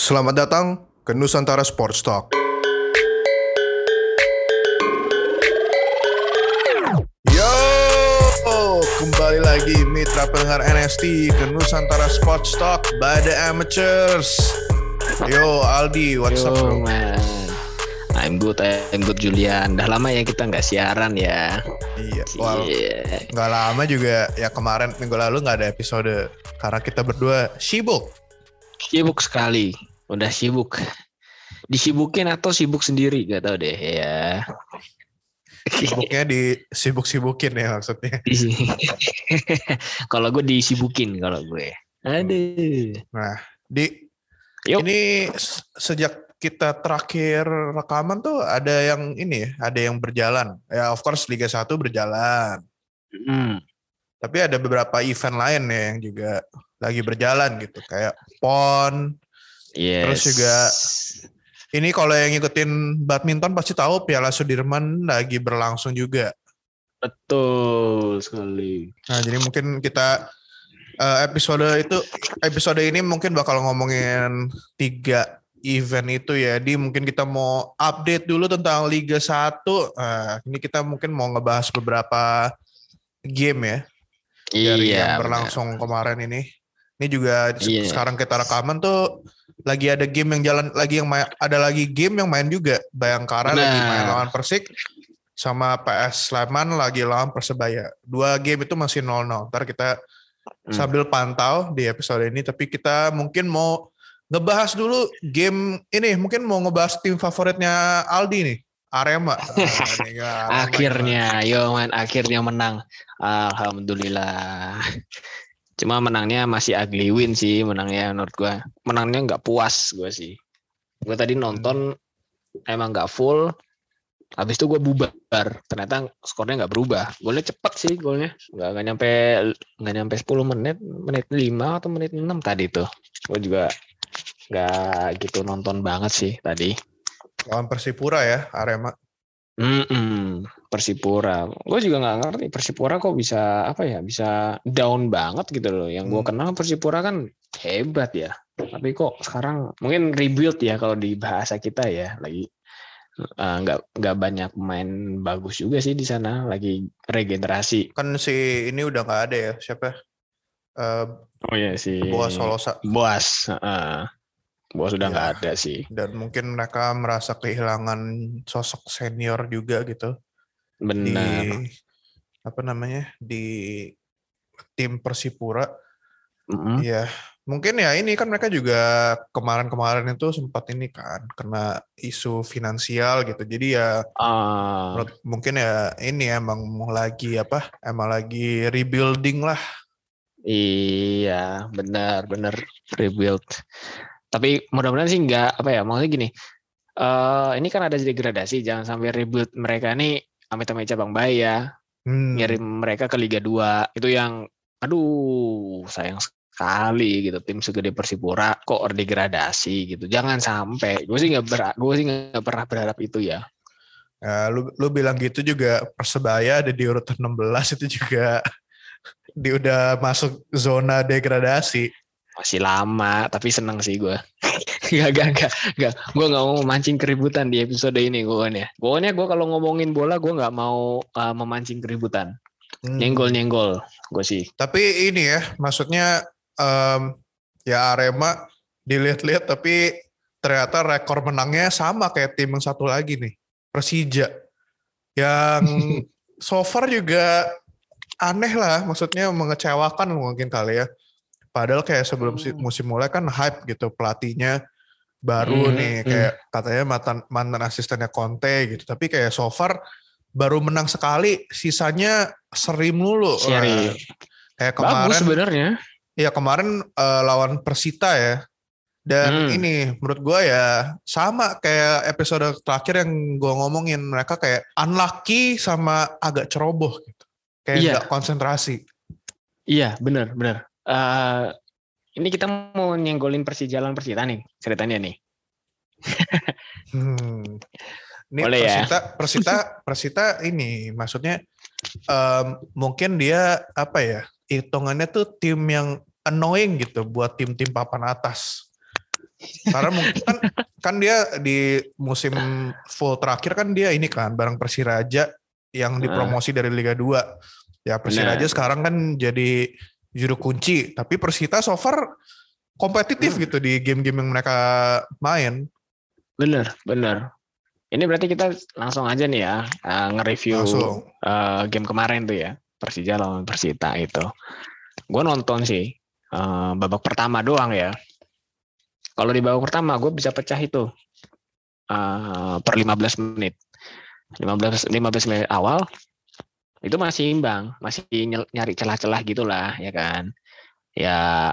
Selamat datang ke Nusantara Sports Talk. Yo, kembali lagi mitra pendengar NST ke Nusantara Sports Talk by the Amateurs. Yo, Aldi, what's up bro? Yo, man. I'm good, I'm good Julian. Udah lama ya kita nggak siaran ya. Iya, well, Iya. nggak lama juga ya kemarin minggu lalu nggak ada episode karena kita berdua sibuk. Sibuk sekali. Udah sibuk. Disibukin atau sibuk sendiri gak tau deh ya. Sibuknya disibuk-sibukin ya maksudnya. Kalau gue disibukin kalau gue. Aduh. Nah, di Yuk. ini sejak kita terakhir rekaman tuh ada yang ini ya, ada yang berjalan. Ya of course Liga 1 berjalan. Hmm. Tapi ada beberapa event lain ya yang juga lagi berjalan gitu, kayak PON. Yes. Terus juga- Ini kalau yang ngikutin badminton pasti tahu Piala Sudirman lagi berlangsung juga. Betul sekali. Nah, jadi mungkin kita eh, episode itu episode ini mungkin bakal ngomongin tiga event itu ya. Di mungkin kita mau update dulu tentang Liga 1. Nah, ini kita mungkin mau ngebahas beberapa game ya dari Iya. yang berlangsung kemarin ini. Ini juga Iya. sekarang kita rekaman tuh lagi ada game yang jalan lagi yang main, ada lagi game yang main juga. Bayangkara lagi Benar. main lawan Persik sama PS Sleman lagi lawan Persebaya. Dua game itu masih 0-0. Ntar kita Hmm. sambil pantau di episode ini tapi kita mungkin mau ngebahas dulu game ini mungkin mau ngebahas tim favoritnya Aldi nih. Arema. Nah, Akhirnya, yo man, akhirnya menang. Alhamdulillah. Cuma menangnya masih ugly win sih menangnya menurut gua. Menangnya nggak puas gua sih. Gua tadi nonton emang nggak full. Habis itu gue bubar. Ternyata skornya nggak berubah. Golnya cepet sih golnya. Nggak nyampe nggak nyampe 10 menit, menit 5 atau menit 6 tadi tuh. Gue juga nggak gitu nonton banget sih tadi. lawan Persipura ya Arema. Mm-mm, Persipura. Gue juga nggak ngerti Persipura kok bisa apa ya bisa down banget gitu loh. Yang gue Hmm. kenal Persipura kan hebat ya. Tapi kok sekarang mungkin rebuild ya kalau di bahasa kita ya lagi eh, nggak nggak banyak pemain bagus juga sih di sana lagi regenerasi. Kan si ini udah nggak ada ya siapa? Eh Oh iya sih. Boas Solosa Boas. heeh. Boas udah Iya. nggak ada sih. dan mungkin mereka merasa kehilangan sosok senior juga gitu di Benar. apa namanya di tim Persipura. Mm-mm. Iya, mungkin ya ini kan mereka juga kemarin-kemarin itu sempat ini kan kena isu finansial gitu. Jadi ya menurut- mungkin ya ini emang lagi apa? Emang lagi rebuilding lah. Iya, benar, benar rebuild. Tapi mudah-mudahan sih nggak apa ya, maksudnya gini. eh ini kan ada degradasi, jangan sampai rebuild mereka nih amit-amit cabang bayi ya, Hmm. ngirim mereka ke Liga 2. Itu yang aduh, sayang sekali gitu tim segede Persipura kok degradasi gitu. Jangan sampai. Gue sih nggak ber, gue sih nggak pernah berharap itu ya. Ya, lu lu bilang gitu juga Persebaya ada di urutan 16 itu juga di udah masuk zona degradasi. Masih lama, tapi seneng sih gue. gak, gak, gak, gak. Gue gak mau memancing keributan di episode ini gue ya. Pokoknya gue kalau ngomongin bola gue gak mau uh, memancing keributan. Hmm. Nyenggol-nyenggol gue sih. Tapi ini ya, maksudnya em, ya Arema dilihat-lihat tapi ternyata rekor menangnya sama kayak tim yang satu lagi nih, Persija. Yang so far juga aneh lah, maksudnya mengecewakan mungkin kali ya. Padahal kayak sebelum Hmm. musim mulai kan hype gitu pelatihnya baru Hmm, nih hmm. kayak katanya mantan mantan asistennya Conte gitu. Tapi kayak so far baru menang sekali, sisanya seri mulu. Seri. Kayak kemarin sebenarnya. Ya kemarin eh, lawan Persita ya. Dan Hmm. ini menurut gue ya sama kayak episode terakhir yang gue ngomongin mereka kayak unlucky sama agak ceroboh gitu. Kayak Iya. nggak konsentrasi. Iya bener, bener. Eh, ini kita mau nyenggolin Persijalan Persita nih ceritanya nih. Hmm. Ini Boleh ya? Persita, Persita, Persita ini maksudnya em, mungkin dia apa ya hitungannya tuh tim yang annoying gitu buat tim-tim papan atas. Karena mungkin kan kan dia di musim full terakhir kan dia ini kan bareng Persiraja yang dipromosi dari Liga 2. Ya Persiraja Benar. sekarang kan jadi juru kunci, tapi Persita so far kompetitif Hmm. gitu di game-game yang mereka main. Bener, bener. Ini berarti kita langsung aja nih ya eh, nge-review Langsung. eh, game kemarin tuh ya Persija lawan Persita itu. Gue nonton sih eh, babak pertama doang ya. Kalau di babak pertama gue bisa pecah itu eh, per 15 menit. 15 15 menit awal itu masih imbang, masih nyari celah-celah gitulah ya kan. Ya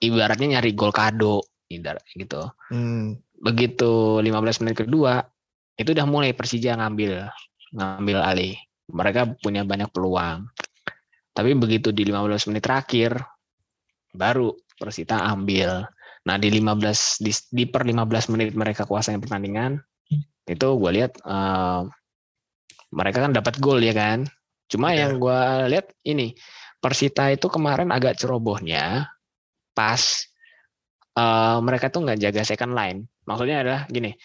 ibaratnya nyari gol kado gitu Hmm. begitu 15 menit kedua itu udah mulai Persija ngambil ngambil alih. Mereka punya banyak peluang. Tapi begitu di 15 menit terakhir baru Persita ambil. Nah, di 15 di, di per 15 menit mereka kuasain pertandingan itu gue lihat eh, mereka kan dapat gol ya kan. Cuma Iya. yang gue lihat ini Persita itu kemarin agak cerobohnya pas eh, mereka tuh nggak jaga second line. Maksudnya adalah gini,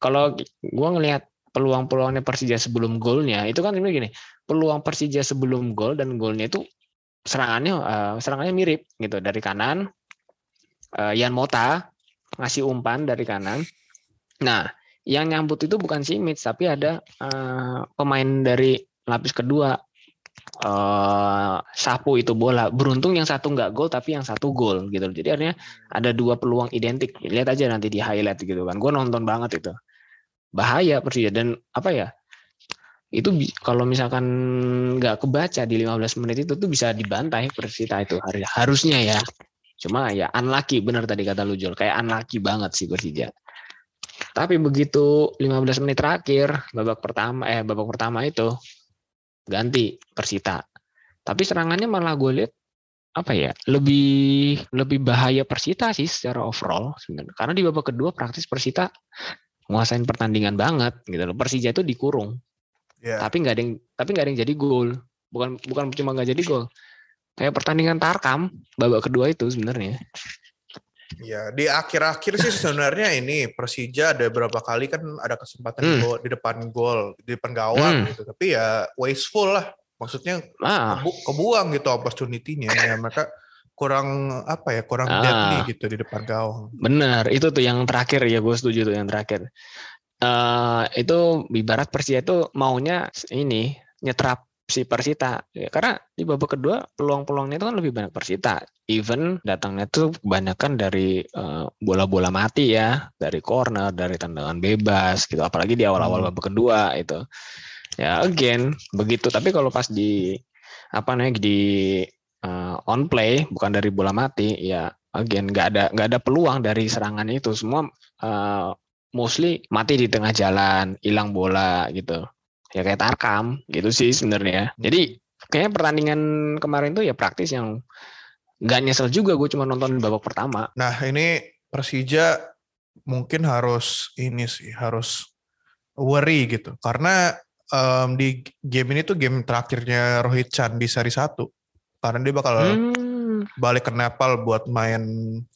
kalau gue ngelihat peluang-peluangnya Persija sebelum golnya itu kan sebenarnya gini, peluang Persija sebelum gol dan golnya itu serangannya eh, serangannya mirip gitu dari kanan eh, Yan Mota ngasih umpan dari kanan. Nah, yang nyambut itu bukan Simic tapi ada eh, pemain dari lapis kedua eh sapu itu bola. Beruntung yang satu nggak gol tapi yang satu gol gitu. Jadi artinya ada dua peluang identik. Lihat aja nanti di highlight gitu kan. Gue nonton banget itu. Bahaya Persija dan apa ya? Itu kalau misalkan nggak kebaca di 15 menit itu tuh bisa dibantai Persita itu harusnya ya. Cuma ya unlucky bener tadi kata lu Jol. Kayak unlucky banget sih Persija. Tapi begitu 15 menit terakhir babak pertama eh babak pertama itu ganti Persita. Tapi serangannya malah gue lihat apa ya lebih lebih bahaya Persita sih secara overall sebenarnya. Karena di babak kedua praktis Persita nguasain pertandingan banget gitu loh. Persija itu dikurung, Ya. tapi nggak ada yang tapi nggak ada yang jadi gol. Bukan bukan cuma nggak jadi gol. Kayak pertandingan Tarkam babak kedua itu sebenarnya. Ya, di akhir-akhir sih sebenarnya ini Persija ada beberapa kali kan ada kesempatan Hmm. gol- di depan gol, di depan gawang Hmm. gitu. Tapi ya wasteful lah. Maksudnya Ah, kebu- kebuang gitu opportunity-nya. Ya mereka kurang apa ya, kurang Ah. deadly gitu di depan gawang. Bener, itu tuh yang terakhir ya gue setuju tuh yang terakhir. eh itu ibarat Persija itu maunya ini nyetrap si Persita ya, karena di babak kedua peluang-peluangnya itu kan lebih banyak Persita. Even datangnya tuh kebanyakan dari eh, bola-bola mati ya, dari corner, dari tendangan bebas gitu. Apalagi di awal-awal Hmm. babak kedua itu. Ya again begitu. Tapi kalau pas di apa namanya di eh, on play bukan dari bola mati ya again nggak ada nggak ada peluang dari serangan itu semua eh, mostly mati di tengah jalan hilang bola gitu ya kayak Tarkam gitu sih sebenarnya jadi kayaknya pertandingan kemarin tuh ya praktis yang nggak nyesel juga gue cuma nonton babak pertama Nah, ini Persija mungkin harus ini sih, harus worry gitu. Karena em, di game ini tuh game terakhirnya Rohit Chan di seri 1. Karena dia bakal Hmm. balik ke Nepal buat main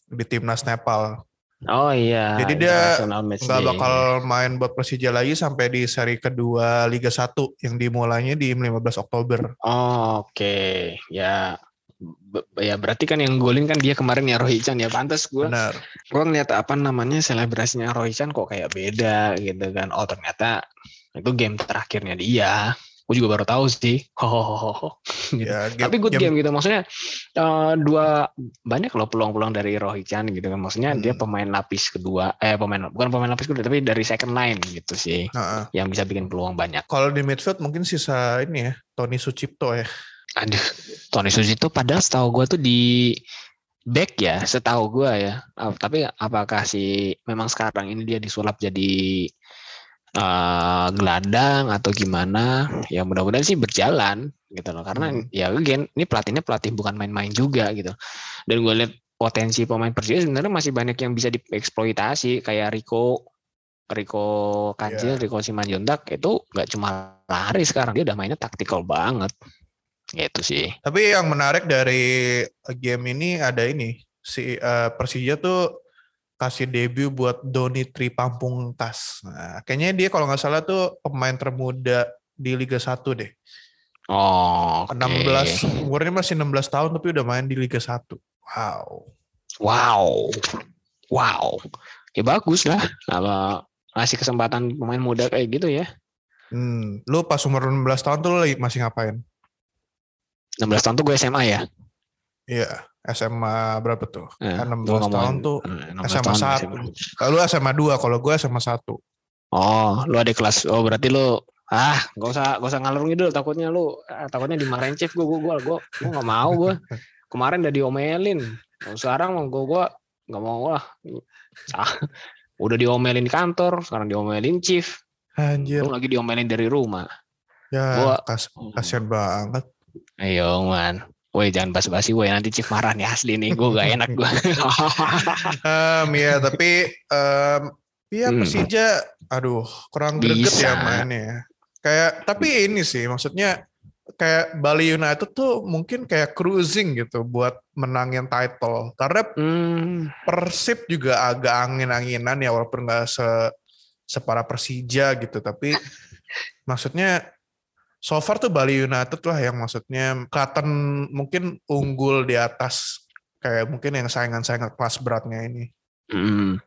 di timnas Nepal. Oh iya. Jadi dia nggak bakal main buat Persija lagi sampai di seri kedua Liga 1 yang dimulainya di 15 Oktober. Oh, oke. Ya Be- ya berarti kan yang golin kan dia kemarin ya Rohichan ya. Pantas gue Benar. gue ngeliat apa namanya selebrasinya Roychan kok kayak beda gitu kan. Oh ternyata itu game terakhirnya dia gue juga baru tahu sih hohohoho gitu. Ya, tapi good game gitu maksudnya eh, dua banyak loh peluang-peluang dari Rohichan gitu kan maksudnya dia Hmm. pemain lapis kedua eh pemain bukan pemain lapis kedua tapi dari second line gitu sih Heeh. yang bisa bikin peluang banyak Kalau di midfield mungkin sisa ini ya, Tony Sucipto ya. aduh Tony Sucito padahal setahu gue tuh di back ya setahu gue ya tapi apakah sih memang sekarang ini dia disulap jadi eh, gelandang atau gimana ya mudah-mudahan sih berjalan gitu loh karena Hmm. ya again ini pelatihnya pelatih bukan main-main juga gitu dan gue lihat potensi pemain Persija sebenarnya masih banyak yang bisa dieksploitasi kayak Rico Rico Kancil, Iya. Rico Simanjuntak itu nggak cuma lari sekarang dia udah mainnya taktikal banget gitu sih Tapi yang menarik dari game ini ada ini si eh, Persija tuh kasih debut buat Doni Tri Pamungkas. Nah, kayaknya dia kalau nggak salah tuh pemain termuda di Liga 1 deh. Oh, oke. 16 umurnya masih 16 tahun tapi udah main di Liga 1. Wow. Wow. Wow. Ya bagus lah. Apa ngasih kesempatan pemain muda kayak gitu ya. Hmm, lu pas umur 16 tahun tuh lu lagi- masih ngapain? 16 tahun tuh gue SMA ya. Iya, SMA berapa tuh? Eh, Kan gua 16 tahun tuh eh, 16 SMA tahun 1. SMA. Kalau lu SMA 2, kalau gue SMA 1. Oh, lu ada kelas. Oh, berarti lu ah, gak usah gak usah ngalur ngidul takutnya lu ah, takutnya dimarahin chief gue gue gue gue gue gak mau gue. Kemarin udah diomelin. Sekarang mau gue gue gak mau lah. Sah. Udah diomelin di kantor, sekarang diomelin chief. Anjir, Lu lagi diomelin dari rumah. ya Gua- kas kasihan banget. Ayo man. Woi jangan basa-basi woi nanti chief marah nih asli nih gue gak enak gue. Um, ya tapi um, ya Hmm. Persija, aduh kurang greget ya mainnya. Kayak tapi ini sih maksudnya kayak Bali United tuh mungkin kayak cruising gitu buat menangin title. Karena hmm, Persib juga agak angin-anginan ya walaupun nggak se separa Persija gitu tapi maksudnya so far tuh Bali United lah yang maksudnya kelihatan mungkin unggul di atas kayak mungkin yang saingan-saingan kelas beratnya ini. hmm.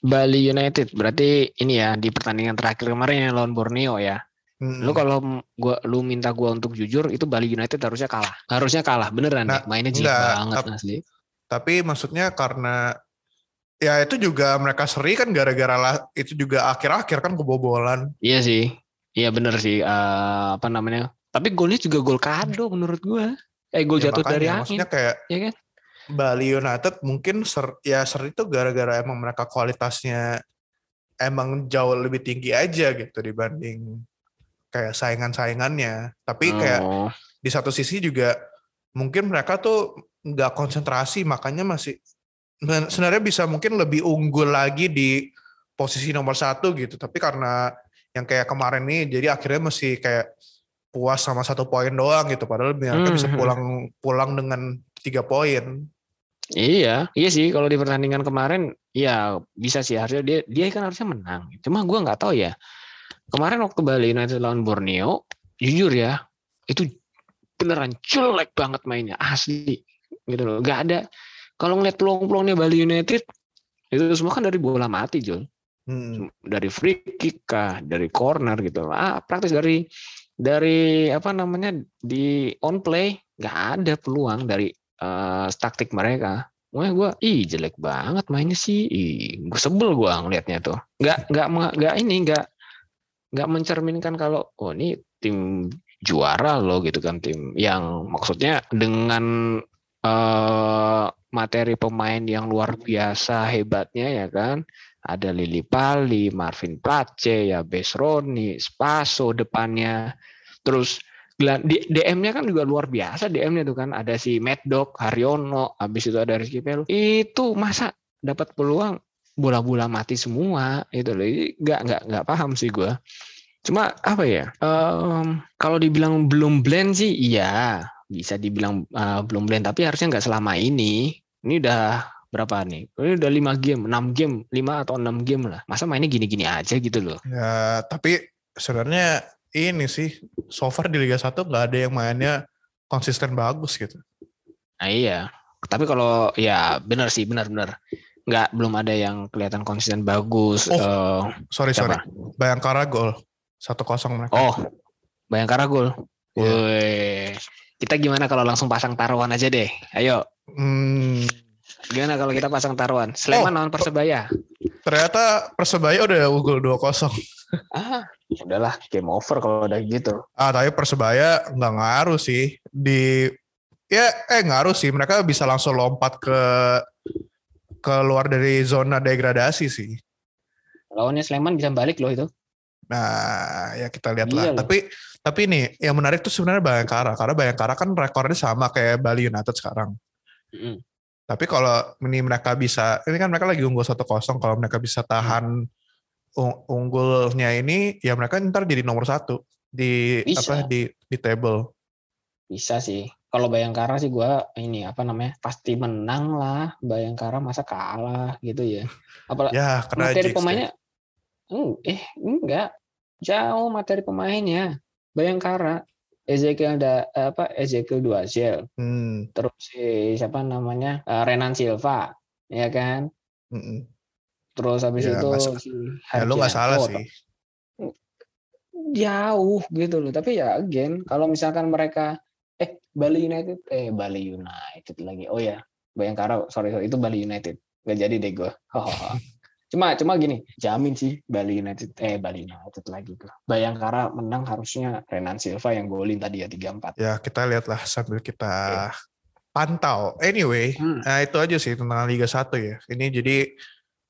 Bali United berarti ini ya di pertandingan terakhir kemarin yang lawan Borneo ya. Mm. Lu kalau gua lu minta gua untuk jujur itu Bali United harusnya kalah. Harusnya kalah beneran Nah. Mainnya jelek banget Ap- asli. Tapi maksudnya karena ya itu juga mereka seri kan gara-gara lah itu juga akhir-akhir kan kebobolan. Iya sih. Iya bener sih eh, apa namanya? Tapi golnya juga gol kado menurut gua. Eh gol Ya jatuh makanya, dari angin. Maksudnya kayak Ya kan? Bali United mungkin ser, ya seri itu gara-gara emang mereka kualitasnya emang jauh lebih tinggi aja gitu dibanding kayak saingan-saingannya. Tapi kayak Oh. di satu sisi juga mungkin mereka tuh nggak konsentrasi makanya masih sebenarnya bisa mungkin lebih unggul lagi di posisi nomor satu gitu tapi karena yang kayak kemarin nih jadi akhirnya masih kayak puas sama satu poin doang gitu padahal mereka bisa Mhm. pulang pulang dengan tiga poin Iya, iya sih kalau di pertandingan kemarin ya bisa sih harusnya dia dia kan harusnya menang. Cuma gua nggak tahu ya. Kemarin waktu Bali United lawan Borneo, jujur ya, itu beneran jelek banget mainnya, asli. Gitu loh. Gak ada kalau ngeliat peluang-peluangnya Bali United itu semua kan dari bola mati, Jul. Hmm. Dari free kick kah, dari corner gitu. Ah, praktis dari dari apa namanya di on play nggak ada peluang dari eh, taktik mereka. Wah gue, ih jelek banget mainnya sih. Ih, gue sebel gue ngelihatnya tuh. Nggak nggak nggak ini nggak nggak mencerminkan kalau oh ini tim juara loh gitu kan tim yang maksudnya dengan eh, materi pemain yang luar biasa hebatnya ya kan. Ada Lili Pali, Marvin Place, ya Besroni, Spaso depannya. Terus DM-nya kan juga luar biasa DM-nya tuh kan ada si Mad Dog, Haryono, habis itu ada Rizky Pelu. Itu masa dapat peluang bola-bola mati semua itu loh. Ini nggak nggak nggak paham sih gua. Cuma apa ya? em, kalau dibilang belum blend sih iya, bisa dibilang eh, belum blend tapi harusnya nggak selama ini. Ini udah berapa nih? Ini udah 5 game, 6 game, 5 atau 6 game lah. Masa mainnya gini-gini aja gitu loh. ya tapi sebenarnya ini sih so far di Liga 1 nggak ada yang mainnya konsisten bagus gitu Nah iya. Tapi kalau ya benar sih benar-benar nggak belum ada yang kelihatan konsisten bagus. Oh, Eh, sorry sorry siapa? Bayangkara gol 1-0 mereka Oh, Bayangkara gol. Woi, kita gimana kalau langsung pasang taruhan aja deh? Ayo, Hmm, gimana kalau kita pasang taruhan? Sleman Oh. lawan Persebaya. ternyata Persebaya udah unggul 2-0 Ah, udahlah game over kalau udah gitu. Ah, tapi Persebaya nggak ngaruh sih di ya eh ngaruh sih mereka bisa langsung lompat ke keluar dari zona degradasi sih. Lawannya Sleman bisa balik loh itu. Nah, ya kita lihat Iya lah. Tapi tapi nih yang menarik tuh sebenarnya Bayangkara karena Bayangkara kan rekornya sama kayak Bali United sekarang. Mm. Tapi kalau ini mereka bisa, ini kan mereka lagi unggul 1-0, kalau mereka bisa tahan ung- unggulnya ini, ya mereka ntar jadi nomor satu di Bisa. apa di di table. Bisa sih. kalau Bayangkara sih gue ini apa namanya pasti menang lah Bayangkara masa kalah gitu ya apalagi Ya, materi deh. pemainnya Hmm, eh enggak jauh materi pemainnya Bayangkara Ezekiel ada apa Ezekiel Duazel Hmm, terus si siapa namanya Eh, Renan Silva ya kan? Mm-mm. terus habis Ya, itu sa- si Ya, lu nggak salah sih. jauh gitu loh. Tapi ya again kalau misalkan mereka eh Bali United eh Bali United lagi. Oh ya Bayangkara sorry, sorry itu Bali United. Nggak jadi deh gue cuma cuma gini jamin sih Bali United eh Bali United lagi gue Bayangkara menang harusnya Renan Silva yang golin tadi ya 3-4 Ya, kita lihatlah sambil kita pantau. Anyway, Hmm. nah itu aja sih tentang Liga 1 ya. Ini jadi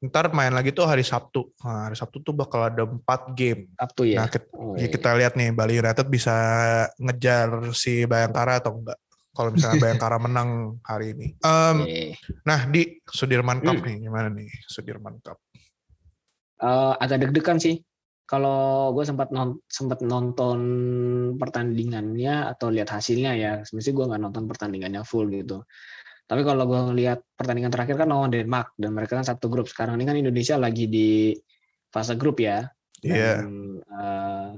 ntar main lagi tuh hari Sabtu. Nah, hari Sabtu tuh bakal ada 4 game. Sabtu ya Nah, kita, Oh, ya iya. kita lihat nih Bali United bisa ngejar si Bayangkara atau enggak. Kalau misalnya Bayangkara menang hari ini. Eh, nah, di Sudirman Cup Hmm. nih, gimana nih Sudirman Cup? Eh, agak deg-degan sih. Kalau gue sempat non, sempat nonton pertandingannya atau lihat hasilnya ya sebenarnya gue nggak nonton pertandingannya full gitu. Tapi kalau gue ngelihat pertandingan terakhir kan lawan Denmark dan mereka kan satu grup. Sekarang ini kan Indonesia lagi di fase grup ya. Iya, dan eh,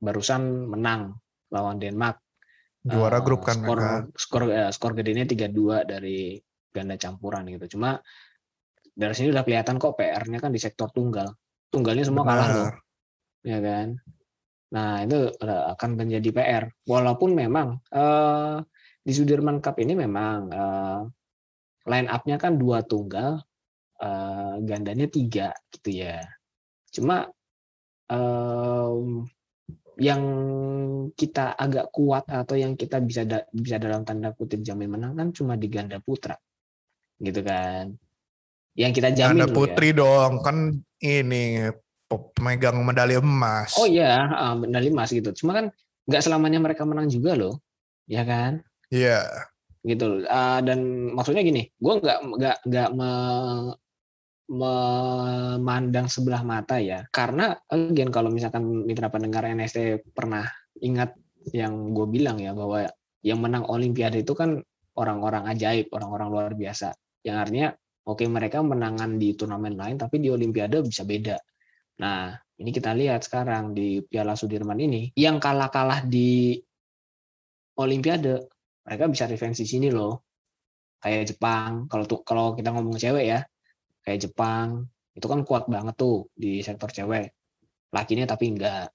barusan menang lawan Denmark. Juara Eh, grup kan skor mereka. skor eh, skor gedenya 3-2 dari ganda campuran gitu. Cuma dari sini udah kelihatan kok PR-nya kan di sektor tunggal. Tunggalnya semua kalah loh ya kan? Nah itu akan menjadi PR walaupun memang eh, di Sudirman Cup ini memang eh, line up-nya kan dua tunggal eh, gandanya tiga gitu ya. Cuma em, yang kita agak kuat atau yang kita bisa da- bisa dalam tanda kutip jamin menang kan cuma di ganda putra gitu kan yang kita jamin loh ya. putri dong, kan ini pemegang medali emas. Oh iya, ah, medali emas gitu. Cuma kan nggak selamanya mereka menang juga loh, ya kan? Iya. Gitu. loh. Ah, dan maksudnya gini, gue nggak nggak nggak me- memandang sebelah mata ya, karena again kalau misalkan mitra pendengar NST pernah ingat yang gue bilang ya bahwa yang menang Olimpiade itu kan orang-orang ajaib, orang-orang luar biasa. Yang artinya oke mereka menangan di turnamen lain, tapi di Olimpiade bisa beda. Nah, ini kita lihat sekarang di Piala Sudirman ini, yang kalah-kalah di Olimpiade, mereka bisa revenge di sini loh. Kayak Jepang, kalau tuh kalau kita ngomong cewek ya, kayak Jepang, itu kan kuat banget tuh di sektor cewek. Lakinya tapi enggak,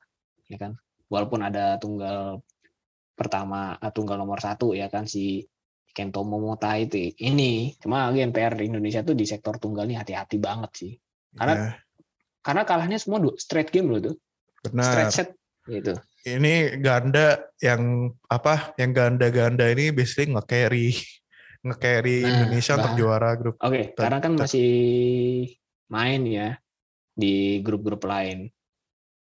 ya kan. Walaupun ada tunggal pertama, eh, tunggal nomor satu ya kan si Kento Momota itu ini cuma again PR di Indonesia tuh di sektor tunggal nih hati-hati banget sih Karena Iya, karena kalahnya semua straight game loh tuh straight benar. set gitu Ini ganda yang apa? Yang ganda-ganda ini basically nge-carry nge-carry Nah, Indonesia untuk bah- juara grup. oke Tet- karena kan masih main ya di grup-grup lain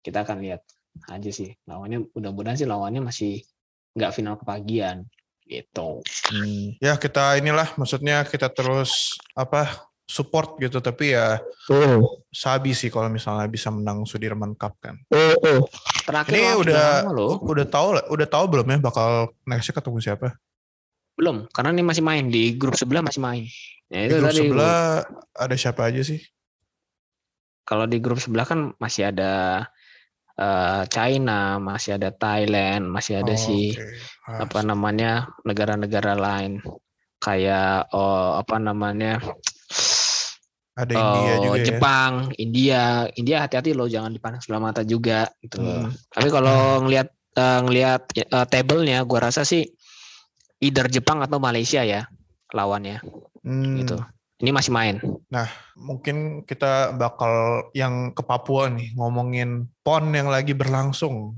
kita akan lihat aja sih lawannya mudah-mudahan sih lawannya masih nggak final kepagian gitu Hmm. Ya kita inilah maksudnya kita terus apa support gitu tapi ya sabi sih kalau misalnya bisa menang Sudirman Cup kan. terakhir Ini udah udah tahu lah, udah tahu belum ya bakal nextnya ketemu siapa? belum karena ini masih main di grup sebelah masih main ya Di itu grup tadi sebelah ada siapa aja sih? kalau di grup sebelah kan masih ada eh, China, masih ada Thailand, masih ada Oh, si oke. Ah, apa namanya negara-negara lain kayak oh, apa namanya ada India oh, juga ya. Jepang, India, India hati-hati loh jangan dipandang sebelah mata juga gitu. Hmm. Tapi kalau ngelihat eh, ngelihat eh, table-nya, gua rasa sih either Jepang atau Malaysia ya lawannya Hmm, gitu. Ini masih main. Mungkin kita bakal yang ke Papua nih ngomongin PON yang lagi berlangsung.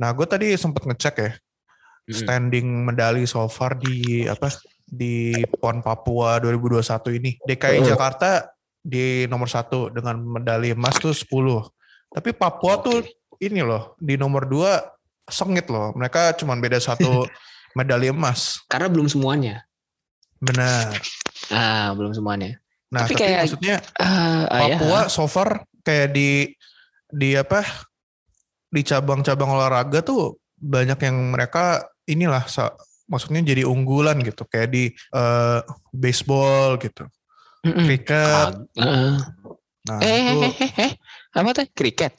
Nah, gue tadi sempat ngecek ya standing medali so far di apa di PON Papua 2021 ini. DKI Oh. Jakarta di nomor satu dengan medali emas tuh 10. Tapi Papua tuh ini loh di nomor dua sengit loh. Mereka cuma beda satu medali emas. Karena belum semuanya. Benar. Ah, belum semuanya. Nah, Tapi tapi, kayak- maksudnya Ah, ah, ya. Papua so far kayak di di apa di cabang-cabang olahraga tuh banyak yang mereka inilah maksudnya jadi unggulan gitu kayak di eh, baseball gitu, cricket. Kag- Heeh. Nah, eh, eh, itu eh, eh, eh, apa tuh? Kriket.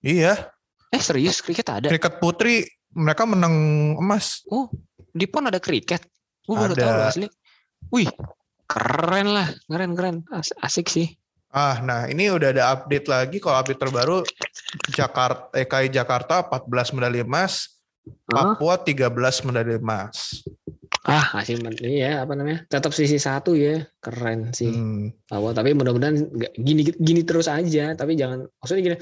iya, Eh serius kriket ada? cricket putri mereka menang emas. Oh, di PON ada kriket. Gue baru tahu asli. Wih, keren lah, keren keren, As- asik sih. Ah, nah ini udah ada update lagi. Kalau update terbaru, Jakarta, EKI Jakarta 14 medali emas? Papua 13 medali emas. Ah, masih ini ya apa namanya? Tetap sisi satu ya, keren sih. Hmm, Papua. Tapi mudah-mudahan gini gini terus aja. Tapi jangan, maksudnya gini,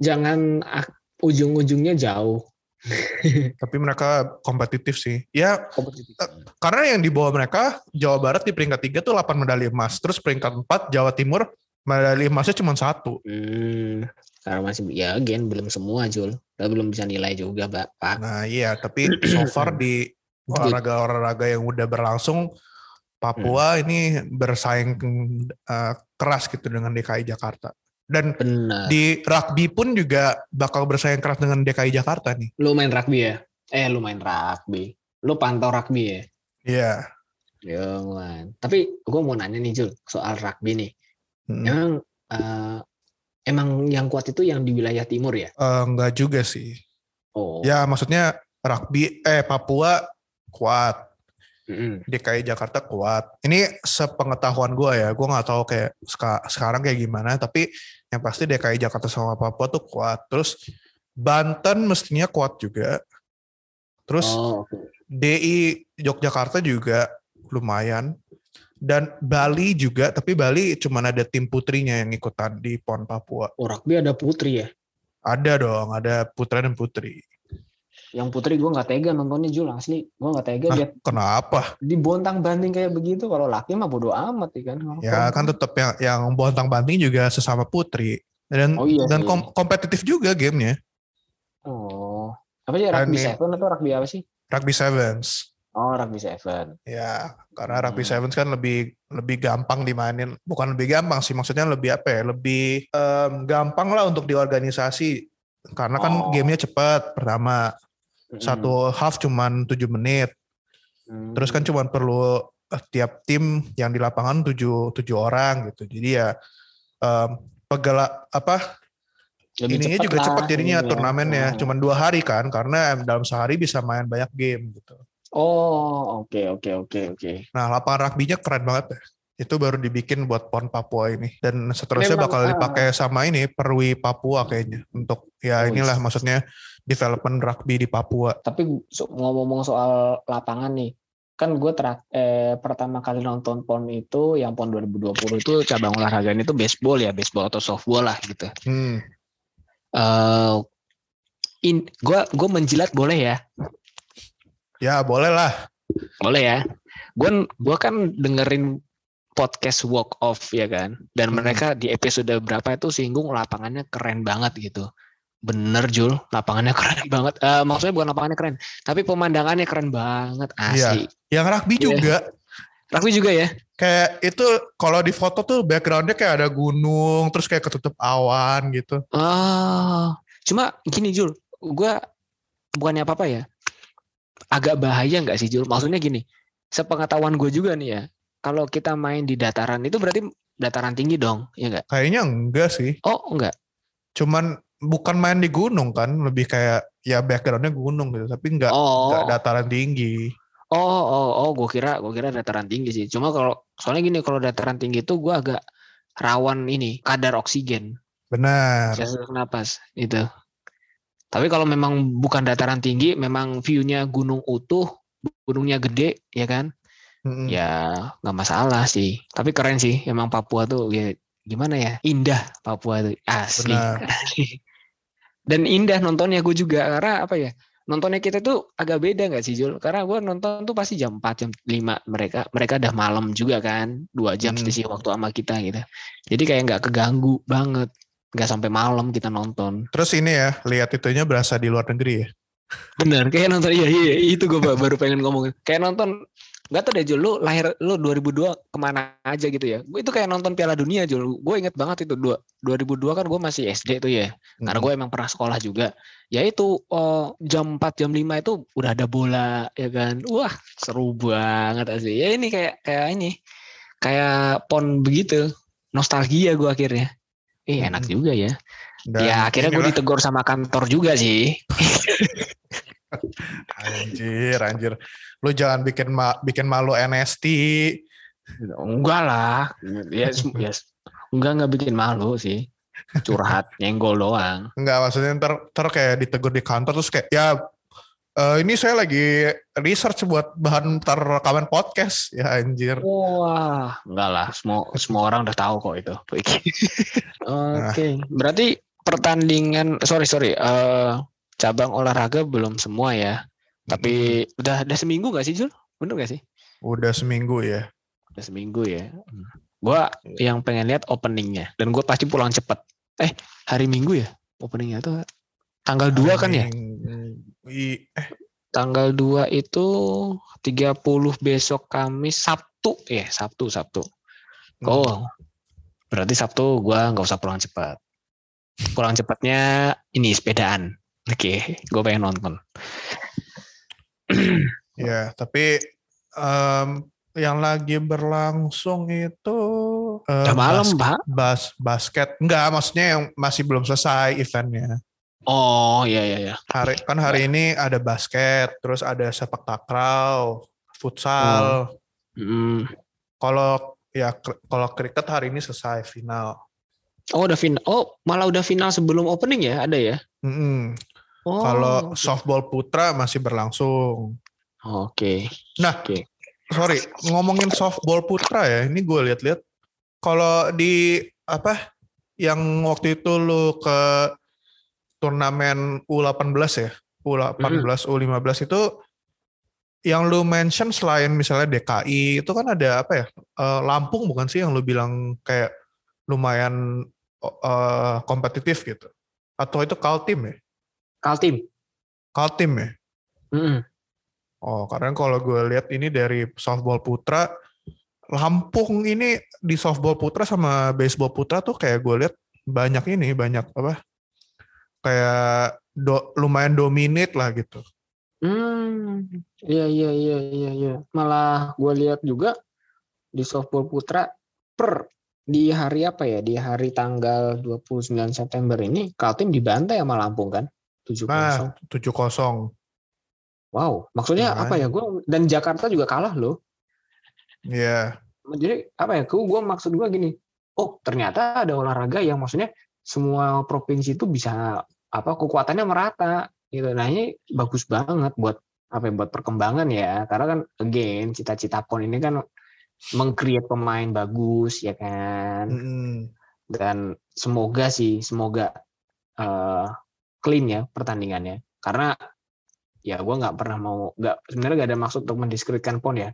jangan ujung-ujungnya jauh. Tapi mereka kompetitif sih. Ya, karena yang di bawah mereka, Jawa Barat di peringkat 3 tuh 8 medali emas. Terus peringkat 4, Jawa Timur, medali emasnya cuma satu. Hmm, karena masih ya gen belum semua Jul. Kita belum bisa nilai juga, Pak. Nah iya, tapi so far di olahraga-olahraga yang udah berlangsung, Papua ini bersaing eh, keras gitu dengan DKI Jakarta. Dan Benar. di rugby pun juga bakal bersaing keras dengan DKI Jakarta nih. Lu main rugby ya? Eh, lu main rugby. Lu pantau rugby ya? Iya. Jangan. Tapi gue mau nanya nih Jul soal rugby nih. Hmm. Emang eh, emang yang kuat itu yang di wilayah timur ya? Eh, enggak juga sih. Oh. Ya maksudnya rugby, eh Papua kuat. Mm-mm. DKI Jakarta kuat. Ini sepengetahuan gue ya, gue nggak tahu kayak seka- sekarang kayak gimana. Tapi yang pasti DKI Jakarta sama Papua tuh kuat. Terus Banten mestinya kuat juga. Terus Oh, oke. DI Yogyakarta juga lumayan. Dan Bali juga, tapi Bali cuma ada tim putrinya yang ikutan di PON Papua. Oh, rugby ada putri ya? Ada dong, ada putra dan putri. Yang putri gue nggak tega nontonnya Jul asli. Gue nggak tega Hah? lihat Kenapa? dibontang banting kayak begitu. Kalau laki mah bodo amat ya kan. Ya kan tetap yang yang bontang banting juga sesama putri. Dan Oh iya dan sih. kom- kompetitif juga gamenya. Oh. Apa sih rugby seven atau rugby apa sih? Rugby Sevens. Oh, rugby seven. Ya, karena Rugby Hmm. Sevens kan lebih lebih gampang dimainin. Bukan lebih gampang sih, maksudnya lebih apa ya? Lebih em, gampang lah untuk diorganisasi. Karena kan Oh. gamenya cepat. Pertama, Satu half cuman 7 menit. Hmm. Terus kan cuman perlu eh, tiap tim yang di lapangan 7 7 orang gitu. Jadi ya em, pegala apa Lebih ininya cepet juga lah cepat jadinya ininya. turnamennya. Oh. Cuman dua hari kan, karena dalam sehari bisa main banyak game gitu. Oh, oke oke oke oke. Nah, lapangan rugby-nya keren banget ya. Itu baru dibikin buat PON Papua ini. Dan seterusnya Memang, bakal ah. dipakai sama ini Perwi Papua kayaknya. Untuk Oh, ya inilah iya. maksudnya development rugby di Papua. Tapi ngomong-ngomong soal lapangan nih, kan gue terak eh, pertama kali nonton PON itu yang PON 2020 itu cabang olahraganya itu baseball ya, baseball atau softball lah gitu. Hmm. Eh in, gue gue menjilat boleh ya, Ya boleh lah. boleh ya. Gue gua kan dengerin podcast walk off ya kan, dan Hmm. mereka di episode berapa itu singgung lapangannya keren banget gitu. Bener Jul, lapangannya keren banget. Eh, maksudnya bukan lapangannya keren, tapi pemandangannya keren banget asli. Yang rugby Iya. juga. Rugby juga ya? Kayak itu kalau di foto tuh backgroundnya kayak ada gunung, terus kayak ketutup awan gitu. Oh, cuma gini Jul, gue bukannya apa apa ya, agak bahaya nggak sih Jul? Maksudnya gini, sepengetahuan gue juga nih ya, kalau kita main di dataran itu berarti dataran tinggi dong, ya nggak? Kayaknya enggak sih. Oh enggak, Cuman bukan main di gunung kan, lebih kayak ya backgroundnya gunung gitu, tapi enggak oh, enggak dataran tinggi. oh, oh, oh, gue kira, gue kira dataran tinggi sih. Cuma kalau soalnya gini, kalau dataran tinggi itu gue agak rawan ini kadar oksigen, Benar. sesak napas itu. Tapi kalau memang bukan dataran tinggi, memang view-nya gunung utuh, gunungnya gede, ya kan? Mm-mm. ya nggak masalah sih tapi keren sih emang Papua tuh ya gimana ya indah Papua tuh asli Benar. Dan indah nontonnya gue juga karena apa ya nontonnya kita tuh agak beda nggak sih Jul karena gue nonton tuh pasti jam 4 jam 5 mereka mereka udah malam juga kan dua jam Hmm. selisih waktu sama kita gitu jadi kayak nggak keganggu banget nggak sampai malam kita nonton Terus ini ya, lihat itunya berasa di luar negeri ya. bener kayak nonton iya iya itu gue baru pengen ngomong kayak nonton Gak tau deh Jul, lu lahir lu 2002 ke mana aja gitu ya. Gue itu kayak nonton Piala Dunia Jul. Gue inget banget itu dua 2002 kan gue masih SD tuh ya. Karena Hmm. gue emang pernah sekolah juga. Ya itu oh, jam 4 jam 5 itu udah ada bola ya kan. Wah, seru banget sih. Ya ini kayak kayak ini. Kayak pon begitu. Nostalgia gue akhirnya. Eh enak Mm-mm. juga ya. Dan ya akhirnya gue ditegur sama kantor juga sih. Anjir, anjir. Lu jangan bikin ma bikin malu NST. Enggak lah. Ya, ya enggak enggak bikin malu sih. Curhat, nyenggol doang. Enggak, maksudnya ntar, ntar kayak ditegur di kantor terus kayak, ya eh, ini saya lagi research buat bahan ntar rekaman podcast. Ya anjir. Wah, enggak lah. Semua semua orang udah tahu kok itu. Oke, berarti pertandingan sorry sorry eh, cabang olahraga belum semua ya. Tapi udah udah seminggu gak sih Jul? Bener gak sih? Udah seminggu ya. Udah seminggu ya. Gua yang pengen lihat openingnya dan gue pasti pulang cepet. Eh hari Minggu ya openingnya tuh tanggal 2 kan ya? I- eh, Tanggal 2 itu 30 besok Kamis Sabtu ya Sabtu Sabtu. Oh berarti Sabtu gua nggak usah pulang cepat. Pulang cepatnya ini sepedaan. Oke, gue pengen nonton. Ya, tapi em, yang lagi berlangsung itu Udah malam, bas- Pak. bas basket. Enggak, maksudnya yang masih belum selesai eventnya. Oh, iya iya iya. Hari kan hari ini ada basket, terus ada sepak takraw, futsal. Mm. Kalau ya kalau kriket hari ini selesai final. Oh, udah final. Oh, malah udah final sebelum opening ya? Ada ya? Mm-mm. Oh. Kalau softball putra masih berlangsung. Oke. Nah, Oke. sorry ngomongin softball putra ya, ini gue lihat-lihat. Kalau di apa yang waktu itu lu ke turnamen U18 ya, U18, U15 itu yang lu mention selain misalnya DKI itu kan ada apa ya? eh, Lampung bukan sih yang lu bilang kayak lumayan eh, kompetitif gitu? Atau itu Kaltim ya? Kaltim. Kaltim ya? Mm-mm. Oh, karena kalau gue lihat ini dari softball putra, Lampung ini di softball putra sama baseball putra tuh kayak gue lihat banyak ini, banyak apa? Kayak do- lumayan dominate lah gitu. Hmm, iya iya iya iya iya. Malah gue lihat juga di softball putra per di hari apa ya? Di hari tanggal 29 September ini Kaltim dibantai sama Lampung kan? 7-0. Nah, 7-0. Wow, maksudnya apa ya? Gua dan Jakarta juga kalah loh. Iya. Jadi apa ya? Gue gua maksud gue gini. Oh, ternyata ada olahraga yang maksudnya semua provinsi itu bisa apa kekuatannya merata gitu. Nah, ini bagus banget buat apa ya, buat perkembangan ya. Karena kan again cita-cita PON ini kan mengcreate pemain bagus ya kan. Mm-mm. Dan semoga sih, semoga eh, clean ya pertandingannya. Karena ya gue nggak pernah mau nggak sebenarnya nggak ada maksud untuk mendiskreditkan pon ya.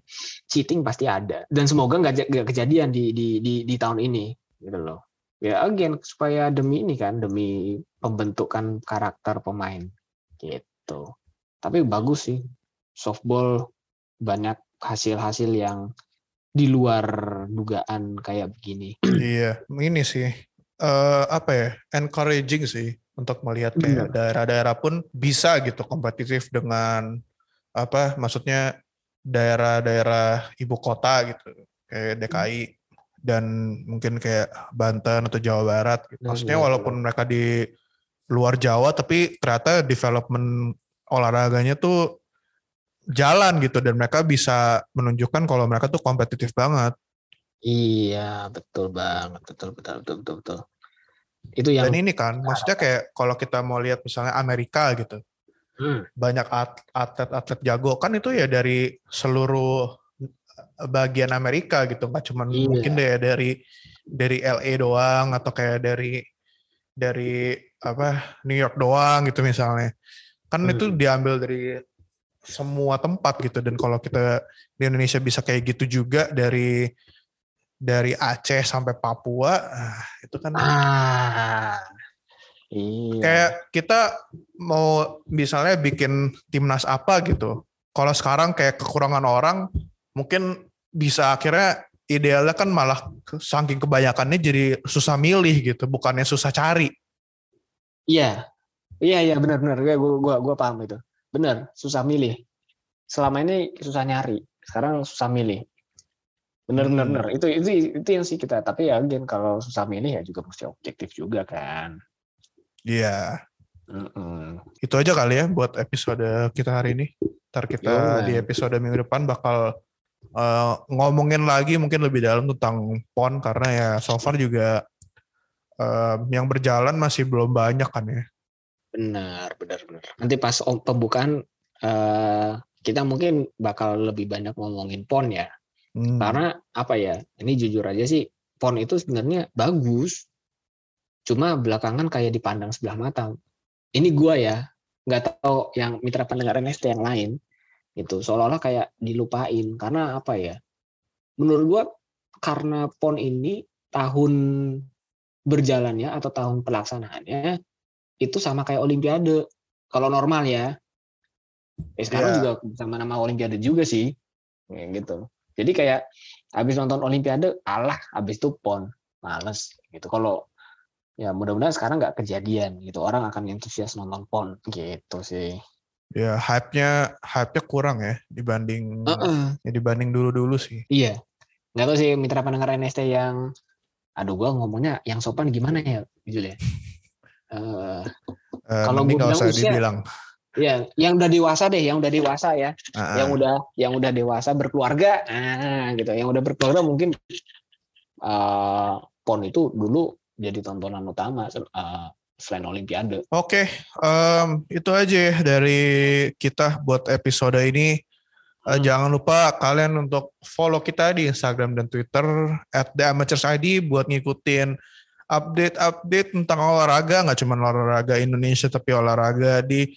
Cheating pasti ada. Dan semoga nggak ja- nggak kejadian di, di di di tahun ini gitu loh. Ya again supaya demi ini kan demi pembentukan karakter pemain gitu. Tapi bagus sih. Softball banyak hasil-hasil yang di luar dugaan kayak begini. Iya, ini sih. Eh apa ya? Encouraging sih untuk melihat kayak daerah-daerah pun bisa gitu kompetitif dengan apa? Maksudnya daerah-daerah ibu kota gitu, kayak DKI dan mungkin kayak Banten atau Jawa Barat. Gitu. Nah, Maksudnya iya, walaupun mereka di luar Jawa, tapi ternyata development olahraganya tuh jalan gitu dan mereka bisa menunjukkan kalau mereka tuh kompetitif banget. iya betul banget betul betul betul betul, betul. Itu yang Dan ini kan, maksudnya kayak kalau kita mau lihat misalnya Amerika gitu, Hmm. banyak at- atlet-atlet jago kan itu ya dari seluruh bagian Amerika gitu, nggak cuma Iya. mungkin deh dari dari LA doang atau kayak dari dari apa New York doang gitu misalnya, kan Hmm. itu diambil dari semua tempat gitu dan kalau kita di Indonesia bisa kayak gitu juga dari dari Aceh sampai Papua, ah, itu kan ah iya kayak kita mau misalnya bikin timnas apa gitu. Kalau sekarang kayak kekurangan orang, mungkin bisa akhirnya idealnya kan malah saking kebanyakannya jadi susah milih gitu, bukannya susah cari. Iya, iya, iya benar-benar. Gue, gue, gue, gue paham itu. Benar, susah milih. Selama ini susah nyari, sekarang susah milih. Benar, benar, Hmm. benar. Itu, itu, itu yang sih kita. Tapi ya, again, kalau susah milih ya juga mesti objektif juga kan. Iya, Mm-mm. itu aja kali ya buat episode kita hari ini. Ntar kita Yo, di episode minggu depan bakal eh, ngomongin lagi mungkin lebih dalam tentang PON karena ya so far juga eh, yang berjalan masih belum banyak kan ya. Benar, benar, benar. Nanti pas pembukaan eh, kita mungkin bakal lebih banyak ngomongin pon ya. Hmm. Karena apa ya? Ini jujur aja sih, pon itu sebenarnya bagus. Cuma belakangan kayak dipandang sebelah mata. Ini gua ya, nggak tahu yang mitra pendengar NST yang lain. Itu seolah-olah kayak dilupain. Karena apa ya? Menurut gua karena pon ini tahun berjalannya atau tahun pelaksanaannya itu sama kayak olimpiade. Kalau normal ya. Eh, sekarang Iya. juga sama nama olimpiade juga sih. Gitu. Jadi kayak habis nonton olimpiade, alah habis itu pon. Males gitu. Kalau ya mudah-mudahan sekarang nggak kejadian gitu. Orang akan antusias nonton pon gitu sih. Ya hype-nya hype-nya kurang ya dibanding Heeh. ya dibanding dulu-dulu sih. Iya. Nggak tahu sih mitra pendengar NST yang aduh gua ngomongnya yang sopan gimana ya, ya? Eh, Eh, Kalau nggak bilang usah usia- dibilang. Ya, yang udah dewasa deh, yang udah dewasa ya. Ah, yang ah. udah yang udah dewasa berkeluarga nah gitu yang udah berkeluarga mungkin eh pon itu dulu jadi tontonan utama eh, selain olimpiade Oke, em, itu aja ya dari kita buat episode ini. Eh, Hmm. Jangan lupa kalian untuk follow kita di Instagram dan Twitter at buat ngikutin update-update tentang olahraga, nggak cuma olahraga Indonesia tapi olahraga di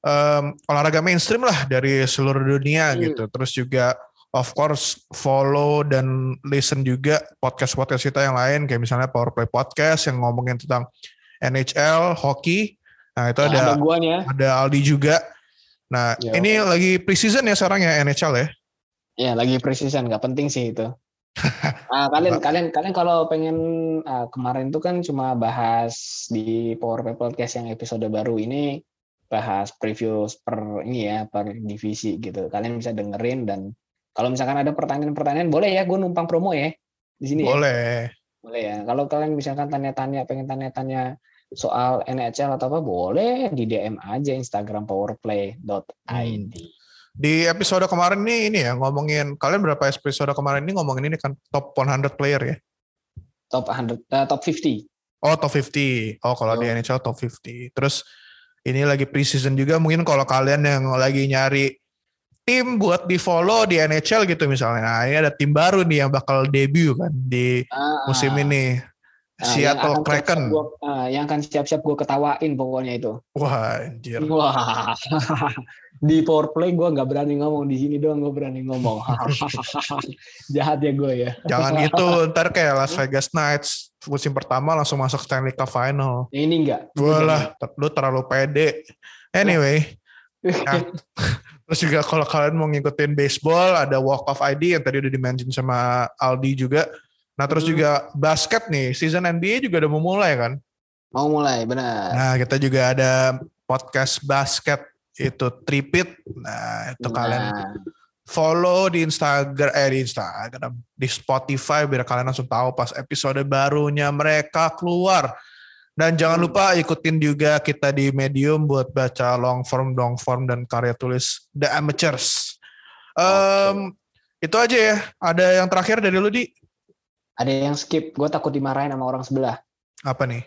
em, olahraga mainstream lah dari seluruh dunia Hmm. gitu. Terus juga of course follow dan listen juga podcast-podcast kita yang lain kayak misalnya Powerplay Podcast yang ngomongin tentang NHL, hoki. Nah, itu Nah, ada ada guanya ada Aldi juga. Nah, Yo. ini lagi preseason ya sekarang ya NHL ya. ya lagi precision nggak penting sih itu Ah, kalian kalian kalian kalau pengen ah, kemarin itu kan cuma bahas di Power Play Podcast yang episode baru ini bahas preview per ini ya per divisi gitu kalian bisa dengerin dan kalau misalkan ada pertanyaan-pertanyaan boleh ya gue numpang promo ya di sini ya. Boleh. Boleh ya. Kalau kalian misalkan tanya-tanya, pengen tanya-tanya soal NHL atau apa, boleh di DM aja Instagram powerplay.id. Di episode kemarin nih ini ya ngomongin kalian berapa episode kemarin ini ngomongin ini kan top 100 player ya. Top 100, eh, top 50. Oh, top 50. Oh, kalau di Yo. NHL top 50. Terus ini lagi preseason juga mungkin kalau kalian yang lagi nyari tim buat di follow di NHL gitu misalnya. Nah, ini ada tim baru nih yang bakal debut kan di Ah, musim ini. Ah, yang Seattle akan Kraken. gua- ah, yang akan siap-siap gue ketawain pokoknya itu. Wah, anjir. Wah, di powerplay gue nggak berani ngomong di sini doang gue berani ngomong. Jahat ya gue ya. Jangan gitu, ntar kayak Las Vegas Knights musim pertama langsung masuk Stanley Cup Final. Ini enggak. Gue lah, lu terlalu pede. Anyway, nah, terus juga kalau kalian mau ngikutin baseball, ada Walk of ID yang tadi udah dimention sama Aldi juga. Nah terus Hmm. juga basket nih, season NBA juga udah mau mulai kan. Mau mulai, benar. Nah kita juga ada podcast basket itu Tripit. Nah itu kalian Nah, follow di Instagram eh di Instagram di Spotify biar kalian langsung tahu pas episode barunya mereka keluar dan jangan Hmm. lupa ikutin juga kita di Medium buat baca long form, long form dan karya tulis The Amateurs. Em, Itu aja ya. Ada yang terakhir dari lu di ada yang skip, gue takut dimarahin sama orang sebelah. apa nih?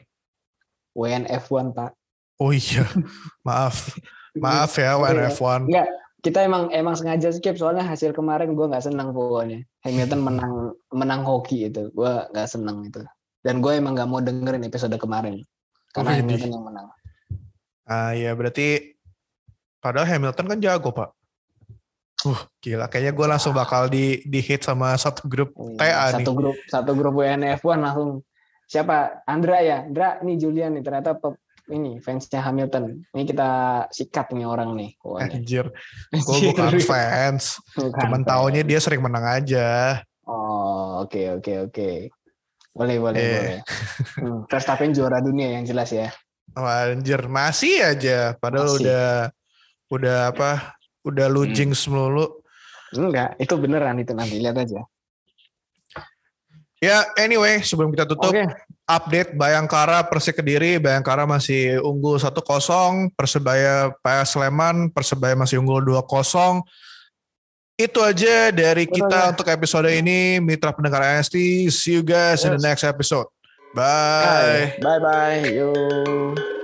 WNF1 pak. Oh iya, maaf, maaf ya WNF1. Enggak, kita emang emang sengaja skip soalnya hasil kemarin gue nggak senang pokoknya. Hamilton menang menang hoki itu, gue nggak senang itu. Dan gue emang nggak mau dengerin episode kemarin karena Widih. Hamilton yang menang. Ah iya berarti padahal Hamilton kan jago pak. Uh gila kayaknya gue langsung bakal di di hit sama satu grup TA nih. satu grup satu grup WNF1 langsung siapa Andra ya Andra nih Julian nih ternyata pe- ini fansnya Hamilton. Ini kita sikat nih orang nih. pokoknya. Anjir, gue bukan fans. Bukan Cuman fans. taunya dia sering menang aja. Oh, oke oke oke. Boleh boleh Iya. boleh. Hmm, Verstappen juara dunia yang jelas ya. Wah, Anjir, masih aja. Padahal Masih. udah udah apa? Udah lu Hmm. jinx melulu. Enggak, itu beneran itu nanti lihat aja. Ya, anyway, sebelum kita tutup, Oke. update Bayangkara Persik Kediri, Bayangkara masih unggul 1-0, Persebaya PS Sleman, Persebaya masih unggul 2-0. Itu aja dari Betul kita ya. untuk episode ini, Mitra Pendengar NST. See you guys in the Yes. next episode. Bye. Bye bye. Yo.